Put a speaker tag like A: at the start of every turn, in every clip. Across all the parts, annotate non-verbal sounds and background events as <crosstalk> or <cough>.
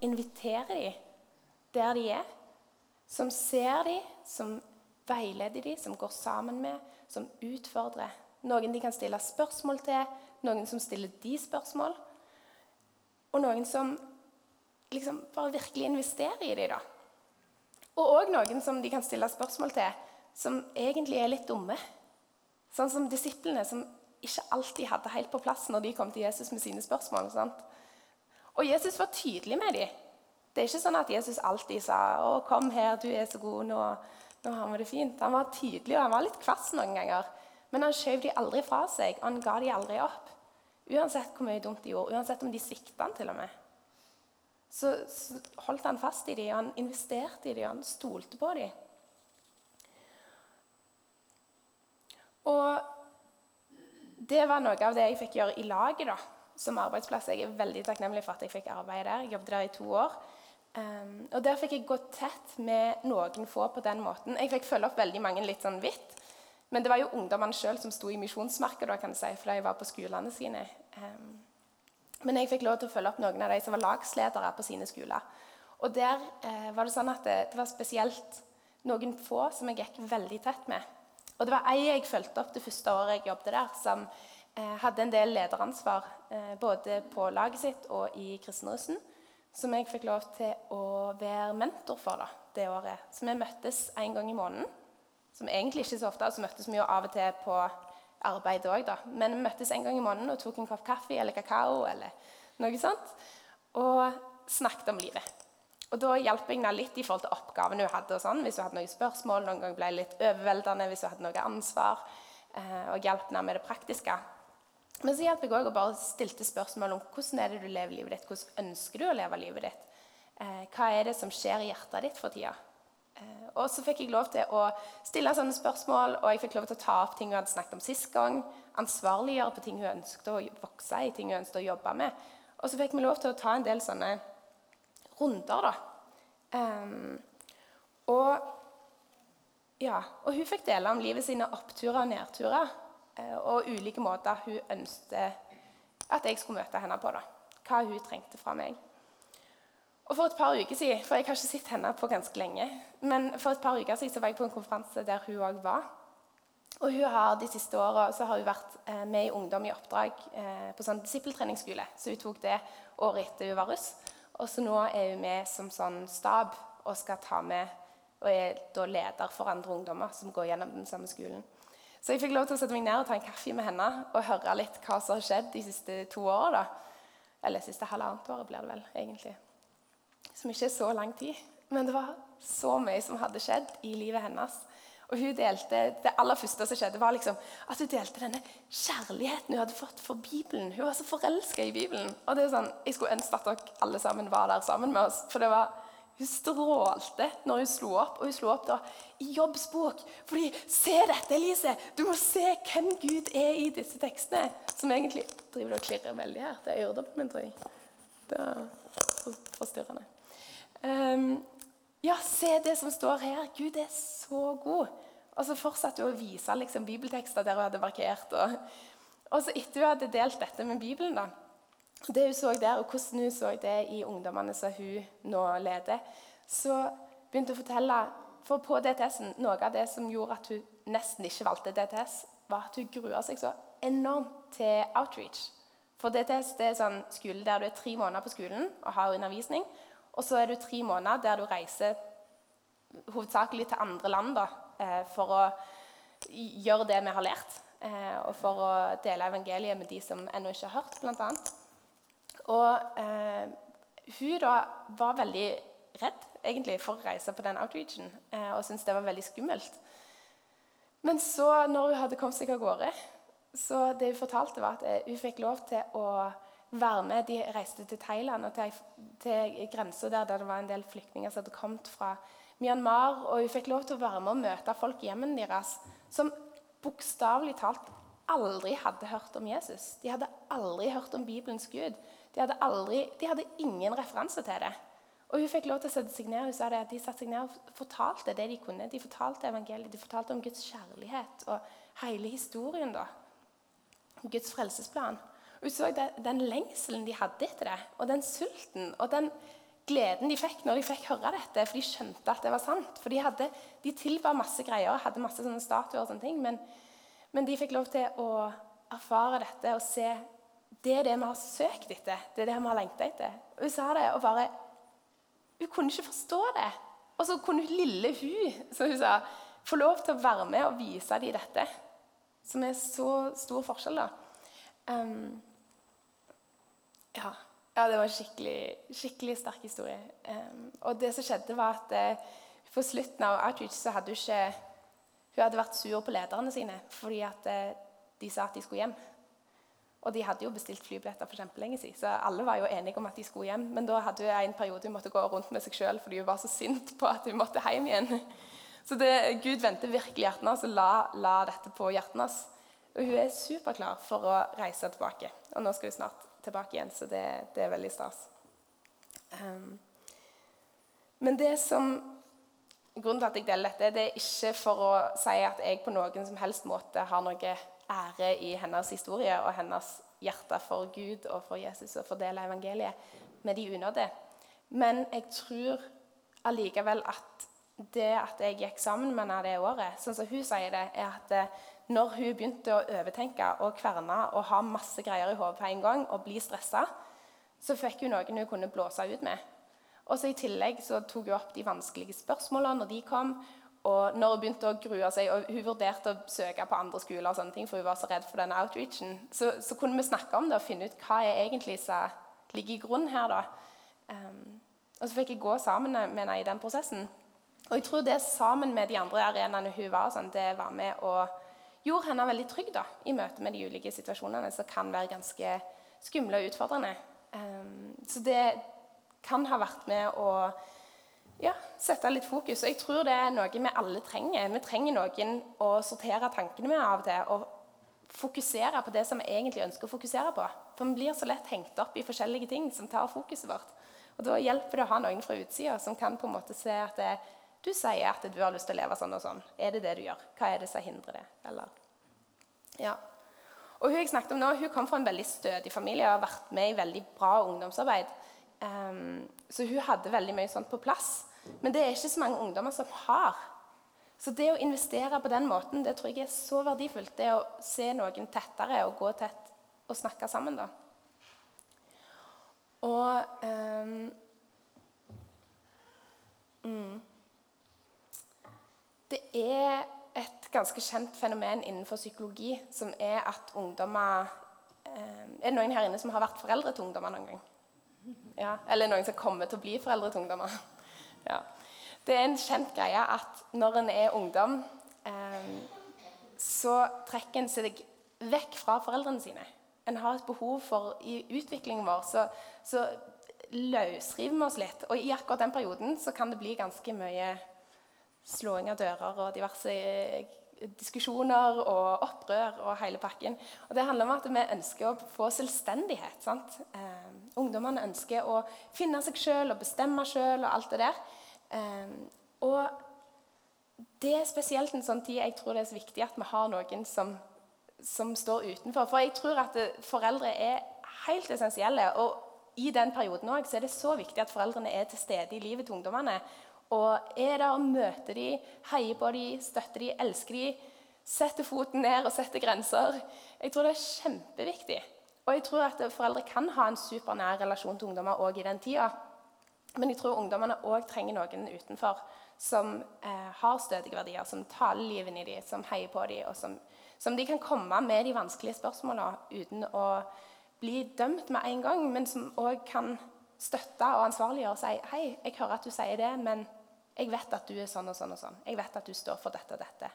A: inviterer de der de er. Som ser de, som veileder de, som går sammen med, som utfordrer. Noen de kan stille spørsmål til, noen som stiller de spørsmål. Og noen som liksom bare virkelig investerer i de da. Og òg noen som de kan stille spørsmål til, som egentlig er litt dumme. Sånn som disiplene, som ikke alltid hadde helt på plass når de kom til Jesus med sine spørsmål. Sant? Og Jesus var tydelig med dem. Det er ikke sånn at Jesus alltid sa 'Å, kom her, du er så god, nå, nå har vi det fint'. Han var tydelig, og han var litt kvass noen ganger. Men han skjøv de aldri fra seg, og han ga de aldri opp. Uansett hvor mye dumt de gjorde, uansett om de svikta han til og med. Så, så holdt han fast i dem, og han investerte i dem, og han stolte på dem. Og det var noe av det jeg fikk gjøre i laget da, som arbeidsplass. Jeg er veldig takknemlig for at jeg fikk arbeide der. Jeg jobbet der i to år. Um, og Der fikk jeg gå tett med noen få på den måten. Jeg fikk følge opp veldig mange litt sånn hvitt. Men det var jo ungdommene sjøl som sto i misjonsmarka, da, kan du si, fordi jeg var på skolene sine. Um, men jeg fikk lov til å følge opp noen av de som var lagsledere på sine skoler. Og der eh, var det sånn at det, det, var spesielt noen få som jeg gikk veldig tett med. Og det var ei jeg fulgte opp det første året jeg jobbet der, som hadde en del lederansvar eh, både på laget sitt og i kristenrussen, som jeg fikk lov til å være mentor for da, det året. Så vi møttes en gang i måneden, som egentlig ikke så ofte, så møttes vi jo av og til på arbeid òg, da. Men vi møttes en gang i måneden og tok en kopp kaffe eller kakao eller noe sånt, og snakket om livet. Og Da hjalp jeg henne litt i forhold til oppgavene hun hadde. og sånn, Hvis hun hadde noen spørsmål, noen ganger ble jeg litt overveldende hvis hun hadde noe ansvar. Eh, og hjalp henne med det praktiske. Men så hjalp jeg òg og bare stilte spørsmål om hvordan er det du lever livet ditt. Hvordan ønsker du å leve livet ditt? Eh, hva er det som skjer i hjertet ditt for tida? Eh, og så fikk jeg lov til å stille sånne spørsmål, og jeg fikk lov til å ta opp ting hun hadde snakket om sist gang. Ansvarliggjøre på ting hun ønsket å vokse i, ting hun ønsket å jobbe med. Og så fikk vi lov til å ta en del sånne runder, da. Um, og, ja, og hun fikk dele om livet sine oppturer og nedturer. Uh, og ulike måter hun ønsket at jeg skulle møte henne på. da. Hva hun trengte fra meg. Og For et par uker siden, for jeg har ikke sett henne på ganske lenge, men for et par uker siden så var jeg på en konferanse der hun òg var. Og hun har De siste åra vært eh, med i Ungdom i oppdrag eh, på sånn disippeltreningsskole. Så hun tok det året etter hun var russ. Og så nå er hun med som sånn stab og skal ta med og er da leder for andre ungdommer som går gjennom den samme skolen. Så jeg fikk lov til å sette meg ned og ta en kaffe med henne og høre litt hva som har skjedd de siste to åra. Eller siste halvannet året, blir det vel egentlig som ikke er så lang tid. Men det var så mye som hadde skjedd i livet hennes. Og hun delte, Det aller første som skjedde, var liksom at hun delte denne kjærligheten hun hadde fått for Bibelen. Hun var så forelska i Bibelen. Og det er sånn, Jeg skulle ønske at dere alle sammen var der sammen med oss. For det var, hun strålte når hun slo opp. Og hun slo opp da i Jobbs bok. Fordi Se dette, Elise! Du må se hvem Gud er i disse tekstene. Som egentlig driver og klirrer veldig her. Det er øredobben min, tror jeg. Det er forstyrrende. Um, ja, se det som står her. Gud er så god. Og så fortsatte hun å vise liksom, bibeltekster der hun hadde markert. Og, og så etter hun hadde delt dette med Bibelen, da, det hun så der, og hvordan hun så det i ungdommene som hun nå leder, så begynte hun å fortelle For på DTS-en, noe av det som gjorde at hun nesten ikke valgte DTS, var at hun grua seg så enormt til outreach. For DTS det er sånn skole der du er tre måneder på skolen og har undervisning. Og så er du tre måneder der du reiser hovedsakelig til andre land da, eh, for å gjøre det vi har lært. Eh, og for å dele evangeliet med de som ennå ikke har hørt, bl.a. Og eh, hun da var veldig redd egentlig for å reise på den outreachen eh, og syntes det var veldig skummelt. Men så, når hun hadde kommet seg av gårde, så det hun fortalte, var at eh, hun fikk lov til å være med. De reiste til Thailand og til, til grensa der, der det var en del flyktninger som hadde kommet fra Myanmar. Og hun fikk lov til å være med og møte folk i hjemmene deres som bokstavelig talt aldri hadde hørt om Jesus. De hadde aldri hørt om Bibelens Gud. De hadde, aldri, de hadde ingen referanse til det. Og Hun fikk lov til å sette seg ned hun sa det, at de satte seg ned og fortalte det de kunne. De fortalte evangeliet, de fortalte om Guds kjærlighet og hele historien. da. Guds frelsesplan. Hun så den lengselen de hadde etter det, og den sulten og den gleden de fikk når de fikk høre dette, for de skjønte at det var sant. For de, hadde, de tilba masse greier, hadde masse sånne statuer og sånne ting, men, men de fikk lov til å erfare dette og se det er det vi har søkt etter, det er det vi har lengta etter. Og Hun sa det, og bare Hun kunne ikke forstå det. Og så kunne lille hun, som hun sa, få lov til å være med og vise dem dette. Som er så stor forskjell, da. Um, ja. ja. det var en skikkelig, skikkelig sterk historie. Um, og det som skjedde, var at uh, på slutten av outreach så hadde hun ikke Hun hadde vært sur på lederne sine fordi at uh, de sa at de skulle hjem. Og de hadde jo bestilt flybilletter for kjempelenge siden, så alle var jo enige om at de skulle hjem. Men da hadde hun en periode hun måtte gå rundt med seg sjøl fordi hun var så sint på at hun måtte hjem igjen. Så det, Gud vendte virkelig hjertet hans og la, la, dette på hjertet hans. Og hun er superklar for å reise tilbake. Og nå skal hun snart tilbake igjen, så det, det er veldig stas. Um, men det som Grunnen til at jeg deler dette, det er ikke for å si at jeg på noen som helst måte har noe ære i hennes historie og hennes hjerte for Gud og for Jesus og fordele evangeliet med de unådde. Men jeg tror allikevel at det at jeg gikk sammen med henne det året, sånn som hun sier det, er at eh, når hun begynte å overtenke og kverne og ha masse greier i hodet på en gang og bli stressa, så fikk hun noen hun kunne blåse ut med. Og så I tillegg så tok hun opp de vanskelige spørsmålene når de kom. Og når hun begynte å grue seg, og hun vurderte å søke på andre skoler, og sånne ting, for hun var så redd for denne outreachen, så, så kunne vi snakke om det og finne ut hva er egentlig som ligger i grunnen her. da. Um, og så fikk jeg gå sammen med henne i den prosessen. Og jeg tror det sammen med de andre arenaene hun var, sånn, det var med og gjorde henne veldig trygg da, i møte med de ulike situasjonene som kan være ganske skumle og utfordrende. Um, så det kan ha vært med å ja, sette litt fokus. Og jeg tror det er noe vi alle trenger. Vi trenger noen å sortere tankene med av og til. Og fokusere på det som vi egentlig ønsker å fokusere på. For vi blir så lett hengt opp i forskjellige ting som tar fokuset vårt. Og Da hjelper det å ha noen fra utsida som kan på en måte se at det, du sier at du har lyst til å leve sånn og sånn. Er det det du gjør? Hva er det som hindrer det? Eller, ja. Og Hun jeg snakket om nå, hun kom fra en veldig stødig familie og har vært med i veldig bra ungdomsarbeid. Um, så hun hadde veldig mye sånt på plass. Men det er ikke så mange ungdommer som har. Så det å investere på den måten det tror jeg er så verdifullt. Det å se noen tettere og gå tett og snakke sammen. da. Og um, mm, det er et ganske kjent fenomen innenfor psykologi som er at ungdommer um, Er det noen her inne som har vært foreldre til ungdommer noen gang? Ja, eller noen som kommer til å bli foreldre til ungdommer? Ja. Det er en kjent greie at når en er ungdom, eh, så trekker en seg vekk fra foreldrene sine. En har et behov for I utviklingen vår så, så løsriver vi oss litt. Og i akkurat den perioden så kan det bli ganske mye slåing av dører og diverse eh, diskusjoner og opprør og hele pakken. Og Det handler om at vi ønsker å få selvstendighet. Eh, ungdommene ønsker å finne seg sjøl og bestemme sjøl og alt det der. Eh, og det er spesielt en sånn tid jeg tror det er så viktig at vi har noen som, som står utenfor. For jeg tror at foreldre er helt essensielle. og i den perioden også, er det så viktig at foreldrene er til stede i livet til ungdommene og er der og møter de, heier på de, støtter de, elsker de, setter foten ned og setter grenser. Jeg tror det er kjempeviktig. Og jeg tror at foreldre kan ha en supernær relasjon til ungdommer òg i den tida. Men jeg tror ungdommene òg trenger noen utenfor som eh, har stødige verdier, som taler livet i dem, som heier på dem, og som, som, de kan komme med de vanskelige spørsmålene uten å bli dømt med en gang, men som òg kan støtte og ansvarliggjøre og si Hei, jeg hører at du sier det, men jeg vet at du er sånn og sånn og sånn. Jeg vet at du står for dette og dette.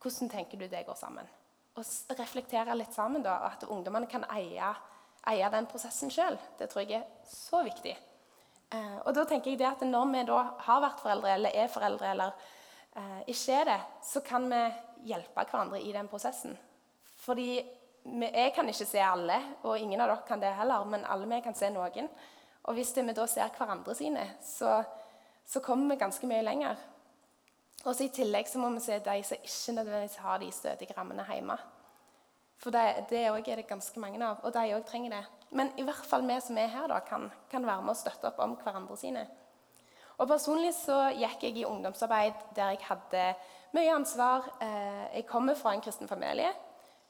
A: Hvordan tenker du det går sammen? Og reflektere litt sammen, da, at ungdommene kan eie, eie den prosessen sjøl. Det tror jeg er så viktig. Eh, og da tenker jeg det at Når vi da har vært foreldre, eller er foreldre, eller eh, ikke er det, så kan vi hjelpe hverandre i den prosessen. Fordi vi, jeg kan ikke se alle, og ingen av dere kan det heller, men alle vi kan se noen. Og hvis vi da ser hverandre sine, så så kommer vi ganske mye lenger. Og I tillegg så må vi se de som ikke nødvendigvis har de stødige rammene hjemme. For det, det er det ganske mange av, og de òg trenger det. Men i hvert fall vi som er her, da, kan, kan være med og støtte opp om hverandre sine. Og Personlig så gikk jeg i ungdomsarbeid der jeg hadde mye ansvar. Eh, jeg kommer fra en kristen familie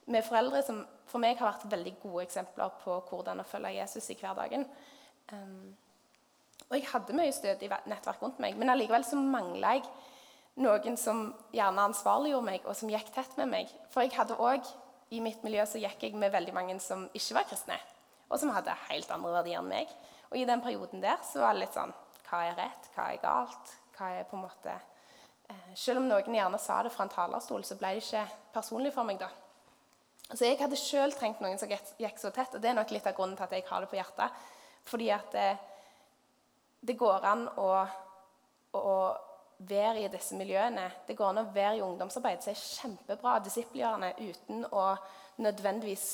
A: med foreldre som for meg har vært veldig gode eksempler på hvordan å følge Jesus i hverdagen. Og jeg hadde mye stødig nettverk rundt meg, men allikevel så mangla jeg noen som gjerne ansvarliggjorde meg, og som gikk tett med meg. For jeg hadde også, i mitt miljø så gikk jeg med veldig mange som ikke var kristne, og som hadde helt andre verdier enn meg. Og i den perioden der så var det litt sånn Hva er rett? Hva er galt? Hva er på en måte eh, Selv om noen gjerne sa det fra en talerstol, så ble det ikke personlig for meg da. Så jeg hadde sjøl trengt noen som gikk så tett, og det er nok litt av grunnen til at jeg har det på hjertet. Fordi at det, det går an å, å, være i disse miljøene. Det går an å være i ungdomsarbeid som er kjempebra disippelgjørende uten å nødvendigvis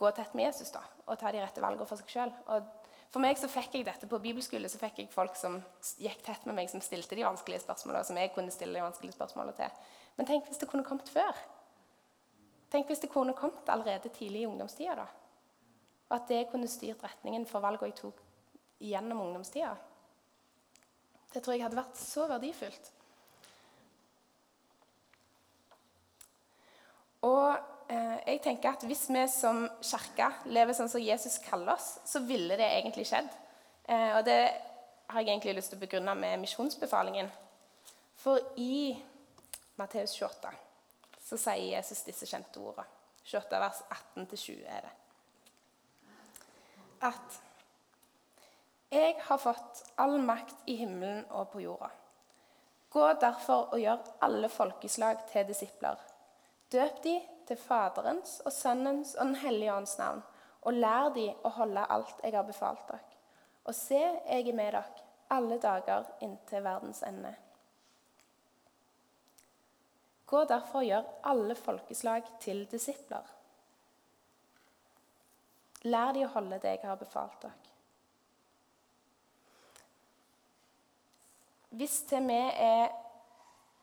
A: gå tett med Jesus da, og ta de rette valgene for seg sjøl. For meg så fikk jeg dette på bibelskole, så fikk jeg folk som gikk tett med meg, som stilte de vanskelige spørsmålene, som jeg kunne stille de vanskelige spørsmålene til. Men tenk hvis det kunne kommet før. Tenk hvis det kunne kommet allerede tidlig i ungdomstida. da. Og at det kunne styrt retningen for valgene jeg tok gjennom ungdomstida. Det tror jeg hadde vært så verdifullt. Og eh, jeg tenker at Hvis vi som kirke lever sånn som Jesus kaller oss, så ville det egentlig skjedd. Eh, og det har jeg egentlig lyst til å begrunne med misjonsbefalingen. For i Matteus 28 så sier Jesus disse kjente ordene. 28 vers 18-20 er det. At jeg har fått all makt i himmelen og på jorda. Gå derfor og gjør alle folkeslag til disipler. Døp de til Faderens og Sønnens og Den hellige ånds navn, og lær de å holde alt jeg har befalt dere. Og se, jeg er med dere alle dager inntil verdens ende. Gå derfor og gjør alle folkeslag til disipler. Lær de å holde det jeg har befalt dere. Hvis til vi er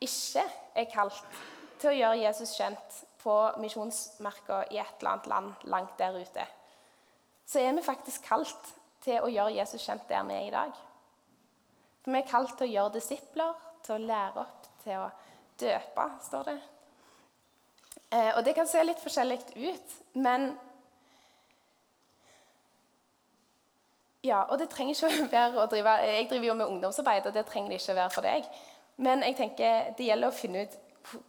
A: ikke er kalt til å gjøre Jesus kjent på misjonsmerka i et eller annet land langt der ute, så er vi faktisk kalt til å gjøre Jesus kjent der vi er i dag. For vi er kalt til å gjøre disipler, til å lære opp, til å døpe, står det. Eh, og det kan se litt forskjellig ut, men Ja, og det trenger ikke å være å drive Jeg driver jo med ungdomsarbeid, og det trenger det ikke å være for deg. Men jeg tenker det gjelder å finne ut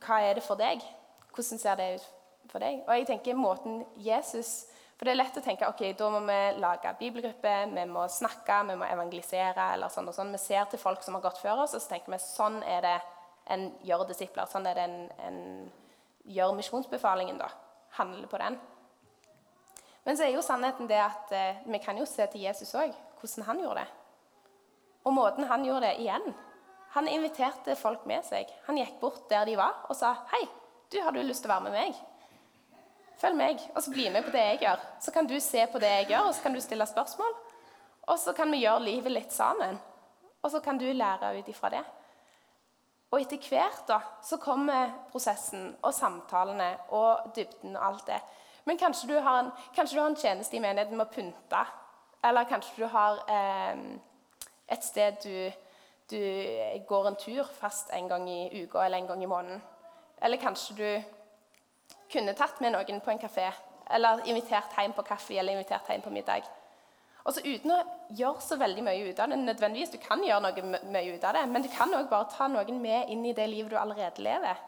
A: hva er det for deg. Hvordan ser det ut for deg? Og jeg tenker måten Jesus For det er lett å tenke ok, da må vi lage bibelgruppe, vi må snakke, vi må evangelisere. eller sånn og sånn. Vi ser til folk som har gått før oss, og så tenker vi sånn er det en gjør disipler. Sånn er det en, en gjør misjonsbefalingen, da. Handler på den. Men så er jo sannheten det at eh, vi kan jo se til Jesus òg, hvordan han gjorde det. Og måten han gjorde det igjen. Han inviterte folk med seg. Han gikk bort der de var, og sa 'Hei, du har du lyst til å være med meg?' Følg meg, og så bli med på det jeg gjør. Så kan du se på det jeg gjør, og så kan du stille spørsmål. Og så kan vi gjøre livet litt sammen. Og så kan du lære ut ifra det. Og etter hvert da, så kommer prosessen og samtalene og dybden og alt det. Men kanskje du har en, du har en tjeneste i menigheten med å pynte. Eller kanskje du har eh, et sted du, du, går en tur fast en gang i uka eller en gang i måneden. Eller kanskje du kunne tatt med noen på en kafé. Eller invitert hjem på kaffe eller invitert hjem på middag. Altså Uten å gjøre så veldig mye ut av det. Nødvendigvis du kan gjøre noe mye ut av det, men du kan òg bare ta noen med inn i det livet du allerede lever.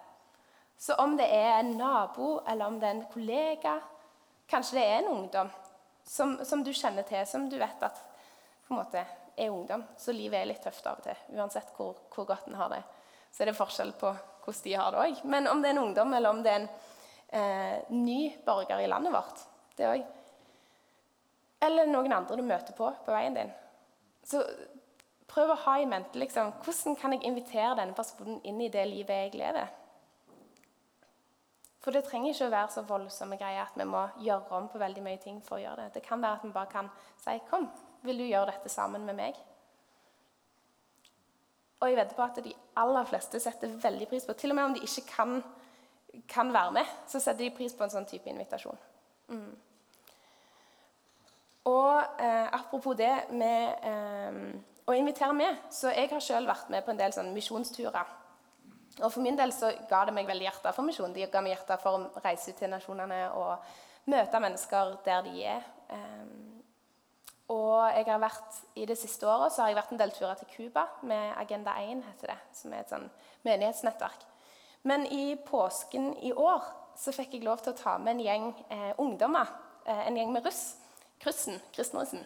A: Så om det er en nabo, eller om det er en kollega Kanskje det er en ungdom som, som du kjenner til, som du vet at måte er ungdom. Så livet er litt tøft av og til, uansett hvor, hvor godt en har det. Så er det forskjell på hvordan de har det òg. Men om det er en ungdom, eller om det er en eh, ny borger i landet vårt det også, eller noen andre du møter på på veien din. Så prøv å ha i mente liksom, hvordan kan jeg invitere denne personen inn i det livet jeg lever. For det trenger ikke å være så voldsomme greier at vi må gjøre om på veldig mye ting for å gjøre det. Det kan være at vi bare kan si 'Kom, vil du gjøre dette sammen med meg?' Og jeg vet på at de aller fleste setter veldig pris på Til og med om de ikke kan kan være med, så setter de pris på en sånn type invitasjon. Mm. Og eh, apropos det med eh, å invitere med, så jeg har selv vært med på en del sånn misjonsturer. Og For min del så ga det meg veldig hjertet for misjon. De ga meg hjertet for å reise ut til nasjonene og møte mennesker der de er. Um, og jeg har vært, I det siste året så har jeg vært en del turer til Cuba med Agenda 1, heter det, som er et sånn menighetsnettverk. Men i påsken i år så fikk jeg lov til å ta med en gjeng eh, ungdommer, eh, en gjeng med russ, Krussen, Kristenrussen,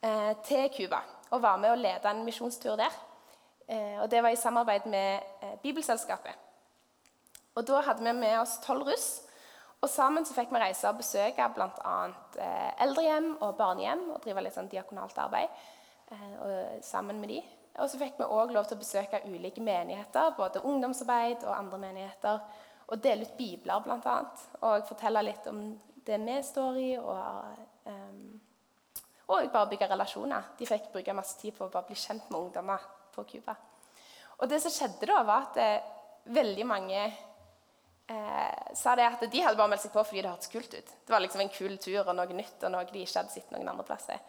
A: eh, til Cuba. Og var med å lede en misjonstur der. Eh, og det var i samarbeid med eh, Bibelselskapet. Og da hadde vi med oss tolv russ og sammen så fikk vi reise og besøke bl.a. Eh, eldrehjem og barnehjem og drive litt sånn diakonalt arbeid sammen med de. Og så fikk vi òg lov til å besøke ulike menigheter, både ungdomsarbeid og andre menigheter. Og dele ut bibler, bl.a. Og fortelle litt om det vi står i. Og, um, og bare bygge relasjoner. De fikk bruke masse tid på å bare bli kjent med ungdommer på Cuba. Og det som skjedde da, var at eh, veldig mange eh, sa det at de hadde bare meldt seg på fordi det hørtes kult ut. Det var liksom en kul tur og noe nytt og noe de ikke hadde sett noen andre plasser.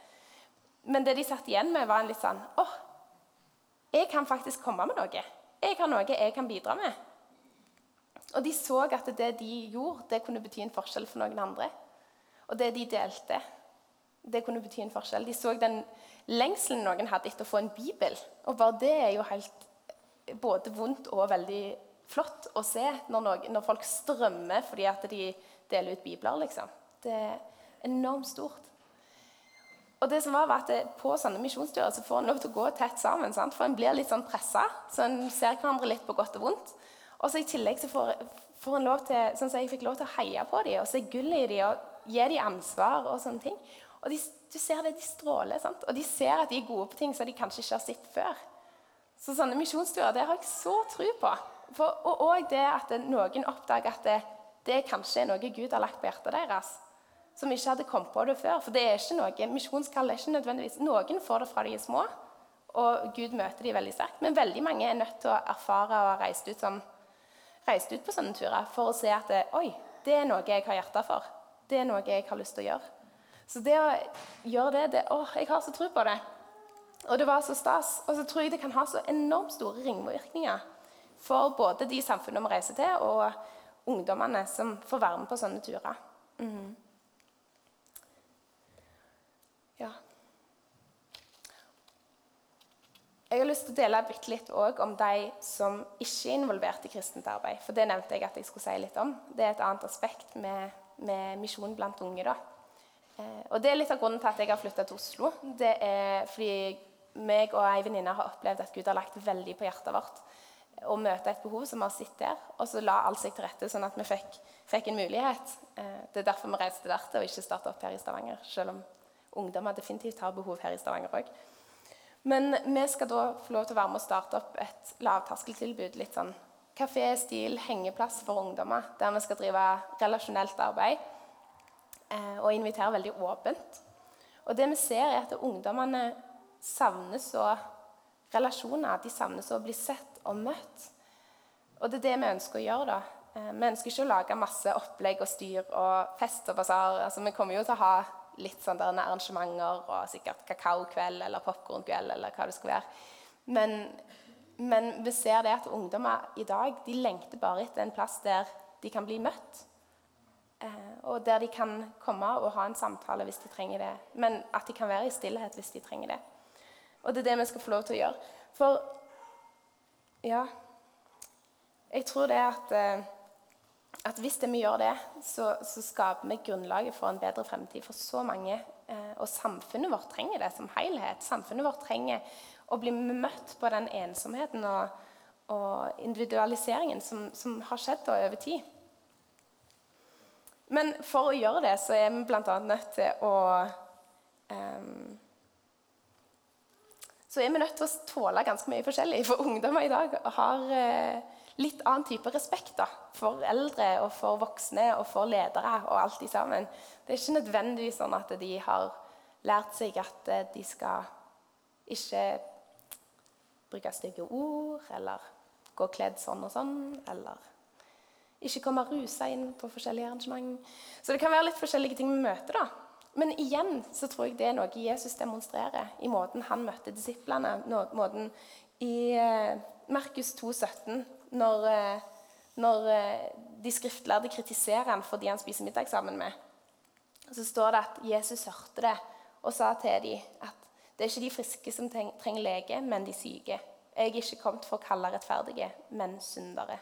A: Men det de satt igjen med, var en litt sånn åh, jeg kan faktisk komme med noe. Jeg har noe jeg kan bidra med. Og de så at det de gjorde, det kunne bety en forskjell for noen andre. Og det de delte, det kunne bety en forskjell. De så den lengselen noen hadde etter å få en bibel. Og bare det er jo helt både vondt og veldig flott å se når, noen, når, folk strømmer fordi at de deler ut bibler. liksom. Det er enormt stort. Og det som var, var at På sånne misjonsturer så får en lov til å gå tett sammen. Sant? For en blir litt sånn pressa, så en ser hverandre litt på godt og vondt. Og så I tillegg så får, får en lov til sånn så jeg fikk lov til å heie på dem og se gullet i dem og gi dem ansvar. og sånne ting. Og de, du ser det, de stråler. sant? Og de ser at de er gode på ting som de kanskje ikke har sett før. Så sånne misjonsturer det har jeg så tro på. For, og òg det at noen oppdager at det, det kanskje er noe Gud har lagt på hjertet deres. Som ikke hadde kommet på det før. For det er ikke noe, misjonskall er ikke nødvendigvis Noen får det fra de er små, og Gud møter de veldig sterkt. Men veldig mange er nødt til å erfare og ha reist ut, som, reist ut på sånne turer for å se at det, Oi, det er noe jeg har hjerte for. Det er noe jeg har lyst til å gjøre. Så det å gjøre det, det Å, jeg har så tro på det. Og det var så stas. Og så tror jeg det kan ha så enormt store ringvirkninger for både de samfunnene vi reiser til, og ungdommene som får være med på sånne turer. Mm. Ja. Jeg har lyst til å dele bitte litt om de som ikke er involvert i kristent arbeid. For det nevnte jeg at jeg skulle si litt om. Det er et annet aspekt med, med misjon blant unge. da. Eh, og Det er litt av grunnen til at jeg har flytta til Oslo. Det er fordi meg og ei venninne har opplevd at Gud har lagt veldig på hjertet vårt å møte et behov som vi har sett der. Og så la alt seg til rette, sånn at vi fikk, fikk en mulighet. Eh, det er derfor vi reiste dertil og ikke starta opp her i Stavanger. Selv om ungdommer definitivt har behov her i Stavanger òg. Men vi skal da få lov til å være med å starte opp et lavterskeltilbud. Litt sånn kafé-stil, hengeplass for ungdommer. Der vi skal drive relasjonelt arbeid eh, og invitere veldig åpent. Og det vi ser, er at ungdommene savner så relasjoner. De savner så å bli sett og møtt. Og det er det vi ønsker å gjøre. da. Eh, vi ønsker ikke å lage masse opplegg og styr og fest og basar. Altså, vi kommer jo til å ha litt sånn der arrangementer og sikkert kakaokveld eller popkornkveld eller hva det skal være. Men, men, vi ser det at ungdommer i dag de lengter bare etter en plass der de kan bli møtt. Eh, og der de kan komme og ha en samtale hvis de trenger det. Men at de kan være i stillhet hvis de trenger det. Og det er det vi skal få lov til å gjøre. For ja. Jeg tror det at, eh, at hvis det vi gjør det, så, så, skaper vi grunnlaget for en bedre fremtid for så mange. Eh, og samfunnet vårt trenger det som helhet. Samfunnet vårt trenger å bli møtt på den ensomheten og, og individualiseringen som, som, har skjedd over tid. Men for å gjøre det, så er vi bl.a. nødt til å um, så er vi nødt til å tåle ganske mye forskjellig. For ungdommer i dag har uh, litt annen type respekt da, for eldre og for voksne og for ledere og alt de sammen. Det er ikke nødvendigvis sånn at de har lært seg at eh, de skal ikke bruke stygge ord eller gå kledd sånn og sånn, eller Ikke komme rusa inn på forskjellige arrangement. Så det kan være litt forskjellige ting vi møter. da. Men igjen så tror jeg det er noe Jesus demonstrerer i måten han møtte disiplene måten I eh, Markus 2, 17, når, eh, når eh, de skriftlærde kritiserer han fordi han spiser middag sammen med, så står det at Jesus hørte det og sa til dem at det er ikke de friske som trenger lege, men de syke. Jeg er ikke kommet for å kalle rettferdige, men syndere.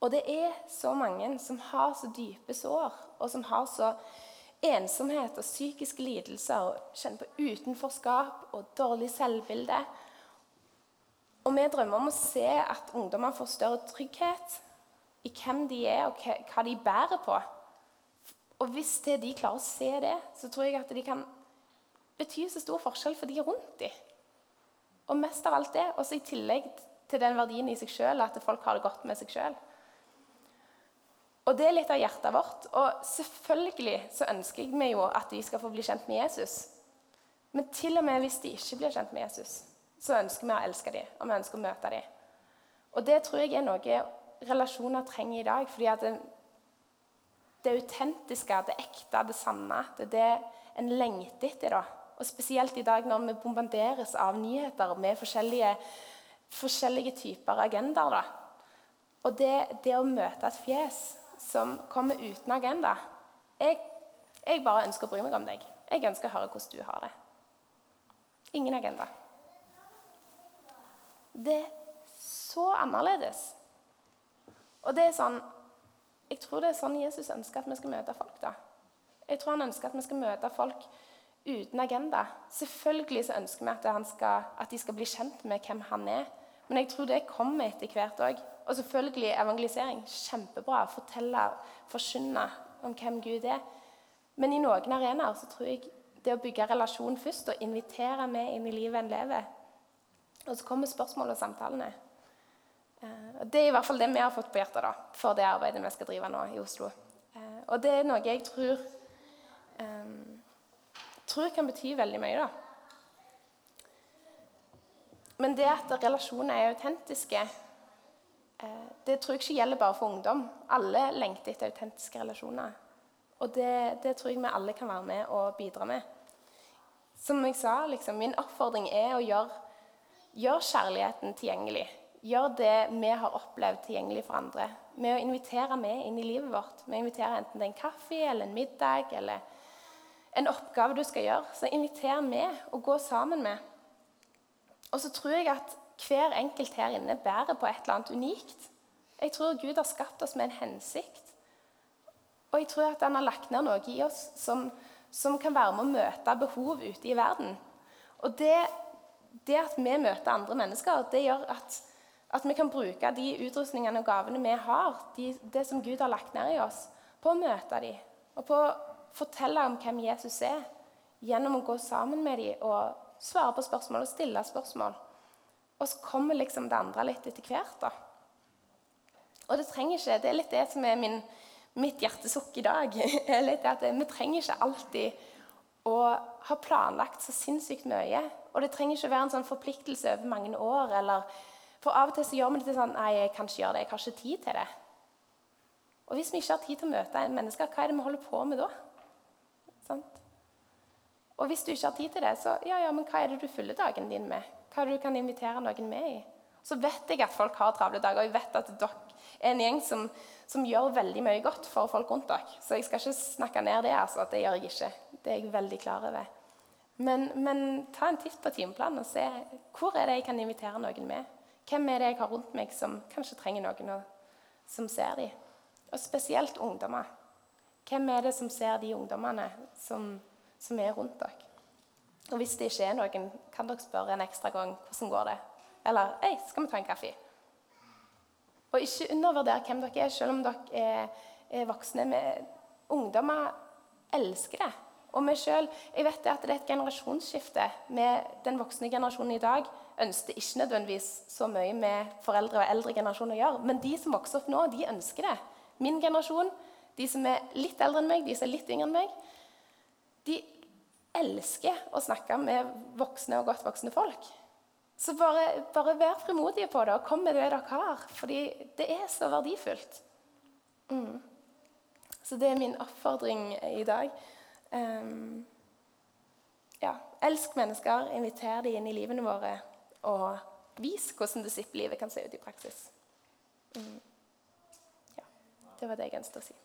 A: Og det er så mange som har så dype sår, og som har så ensomhet og psykiske lidelser og kjenner på utenforskap og dårlig selvbilde. Og vi drømmer om å se at ungdommer får større trygghet i hvem de er, og hva de bærer på. Og hvis de klarer å se det, så tror jeg at de kan bety så stor forskjell for de rundt dem. Og mest av alt det, også i tillegg til den verdien i seg sjøl, at folk har det godt med seg sjøl. Og det er litt av hjertet vårt. Og selvfølgelig så ønsker vi jo at de skal få bli kjent med Jesus. Men til og med hvis de ikke blir kjent med Jesus, så ønsker vi å elske dem, og vi ønsker å møte dem. Og det tror jeg er noe relasjoner trenger i dag. fordi at det, det autentiske, det ekte, det sanne, det er det en lengter etter. da. Og spesielt i dag når vi bombarderes av nyheter med forskjellige, forskjellige typer agendaer. da. Og det, det å møte et fjes som kommer uten agenda. Jeg, jeg, bare ønsker å bry meg om deg. Jeg ønsker å høre hvordan du har det. Ingen agenda. Det er så annerledes. Og det er sånn Jeg tror det er sånn Jesus ønsker at vi skal møte folk. da. Jeg tror han ønsker at vi skal møte folk uten agenda. Selvfølgelig så ønsker vi at, skal, at de skal bli kjent med hvem han er. Men jeg tror det kommer etter hvert òg. Og selvfølgelig evangelisering. Kjempebra. Fortelle, forkynne om hvem Gud er. Men i noen arenaer så tror jeg det å bygge relasjon først og invitere med inn i livet en lever Og så kommer spørsmål og samtalene. Og det er i hvert fall det vi har fått på hjertet da, for det arbeidet vi skal drive nå i Oslo. Eh, og det er noe jeg tror, um, tror kan bety veldig mye. da. Men det at relasjoner er autentiske, Eh, det tror jeg ikke gjelder bare for ungdom. Alle lengter etter autentiske relasjoner. Og det, det, tror jeg vi alle kan være med og bidra med. Som jeg sa, liksom, min oppfordring er å gjøre, gjør kjærligheten tilgjengelig. Gjør det vi har opplevd, tilgjengelig for andre. Med å invitere med inn i livet vårt. Med å invitere Enten det er en kaffe eller en middag eller en oppgave du skal gjøre. Så inviter med og gå sammen med. Og så tror jeg at hver enkelt her inne bærer på et eller annet unikt. Jeg tror Gud har skapt oss med en hensikt. Og jeg tror at han har lagt ned noe i oss som, som kan være med å møte behov ute i verden. Og det, det at vi møter andre mennesker, det gjør at, at vi kan bruke de utrustningene og gavene vi har, de, det som Gud har lagt ned i oss, på å møte dem. Og på å fortelle om hvem Jesus er, gjennom å gå sammen med dem og svare på spørsmål og stille spørsmål. Og så kommer liksom det andre litt etter hvert. da. Og det trenger ikke, det er litt det som er min, mitt hjertesukk i dag. <laughs> er litt at Vi trenger ikke alltid å ha planlagt så sinnssykt mye. Og det trenger ikke å være en sånn forpliktelse over mange år. eller For av og til så gjør vi det til sånn Nei, jeg kan ikke gjøre det. Jeg har ikke tid til det. Og hvis vi ikke har tid til å møte en menneske, hva er det vi holder på med da? Sant? Og hvis du ikke har tid til det, så ja, ja, men hva er det du fyller dagen din med? Hva du kan invitere noen med i. Så vet jeg at folk har travle dager, og jeg vet at dere er en gjeng som, som, gjør veldig mye godt for folk rundt dere. Så jeg skal ikke snakke ned det. altså, Det gjør jeg ikke. Det er jeg veldig klar over. Men, men ta en titt på timeplanen og se hvor er det jeg kan invitere noen med. Hvem er det jeg har rundt meg som kanskje trenger noen som ser dem? Og spesielt ungdommer. Hvem er det som ser de ungdommene som, som er rundt dere? Og hvis det ikke er noen, kan dere spørre en ekstra gang hvordan går det Eller Hei, skal vi ta en kaffe? Og ikke undervurder hvem dere er, selv om dere er, er voksne. Med, ungdommer elsker det. Og vi selv, jeg vet at det er et generasjonsskifte. med Den voksne generasjonen i dag ønsker ikke nødvendigvis så mye med foreldre og eldre generasjoner å gjøre. Men de som vokser opp nå, de ønsker det. Min generasjon, de som er litt eldre enn meg, de som er litt yngre enn meg, de elsker å snakke med voksne og godt voksne folk. Så bare, bare vær frimodige på det, og kom med det dere har. Fordi det er så verdifullt. Mm. Så det er min oppfordring i dag. Um, ja, elsk mennesker, inviter dem inn i livene våre, og vis hvordan disippellivet kan se ut i praksis. Mm. Ja, det var det jeg ønsket å si.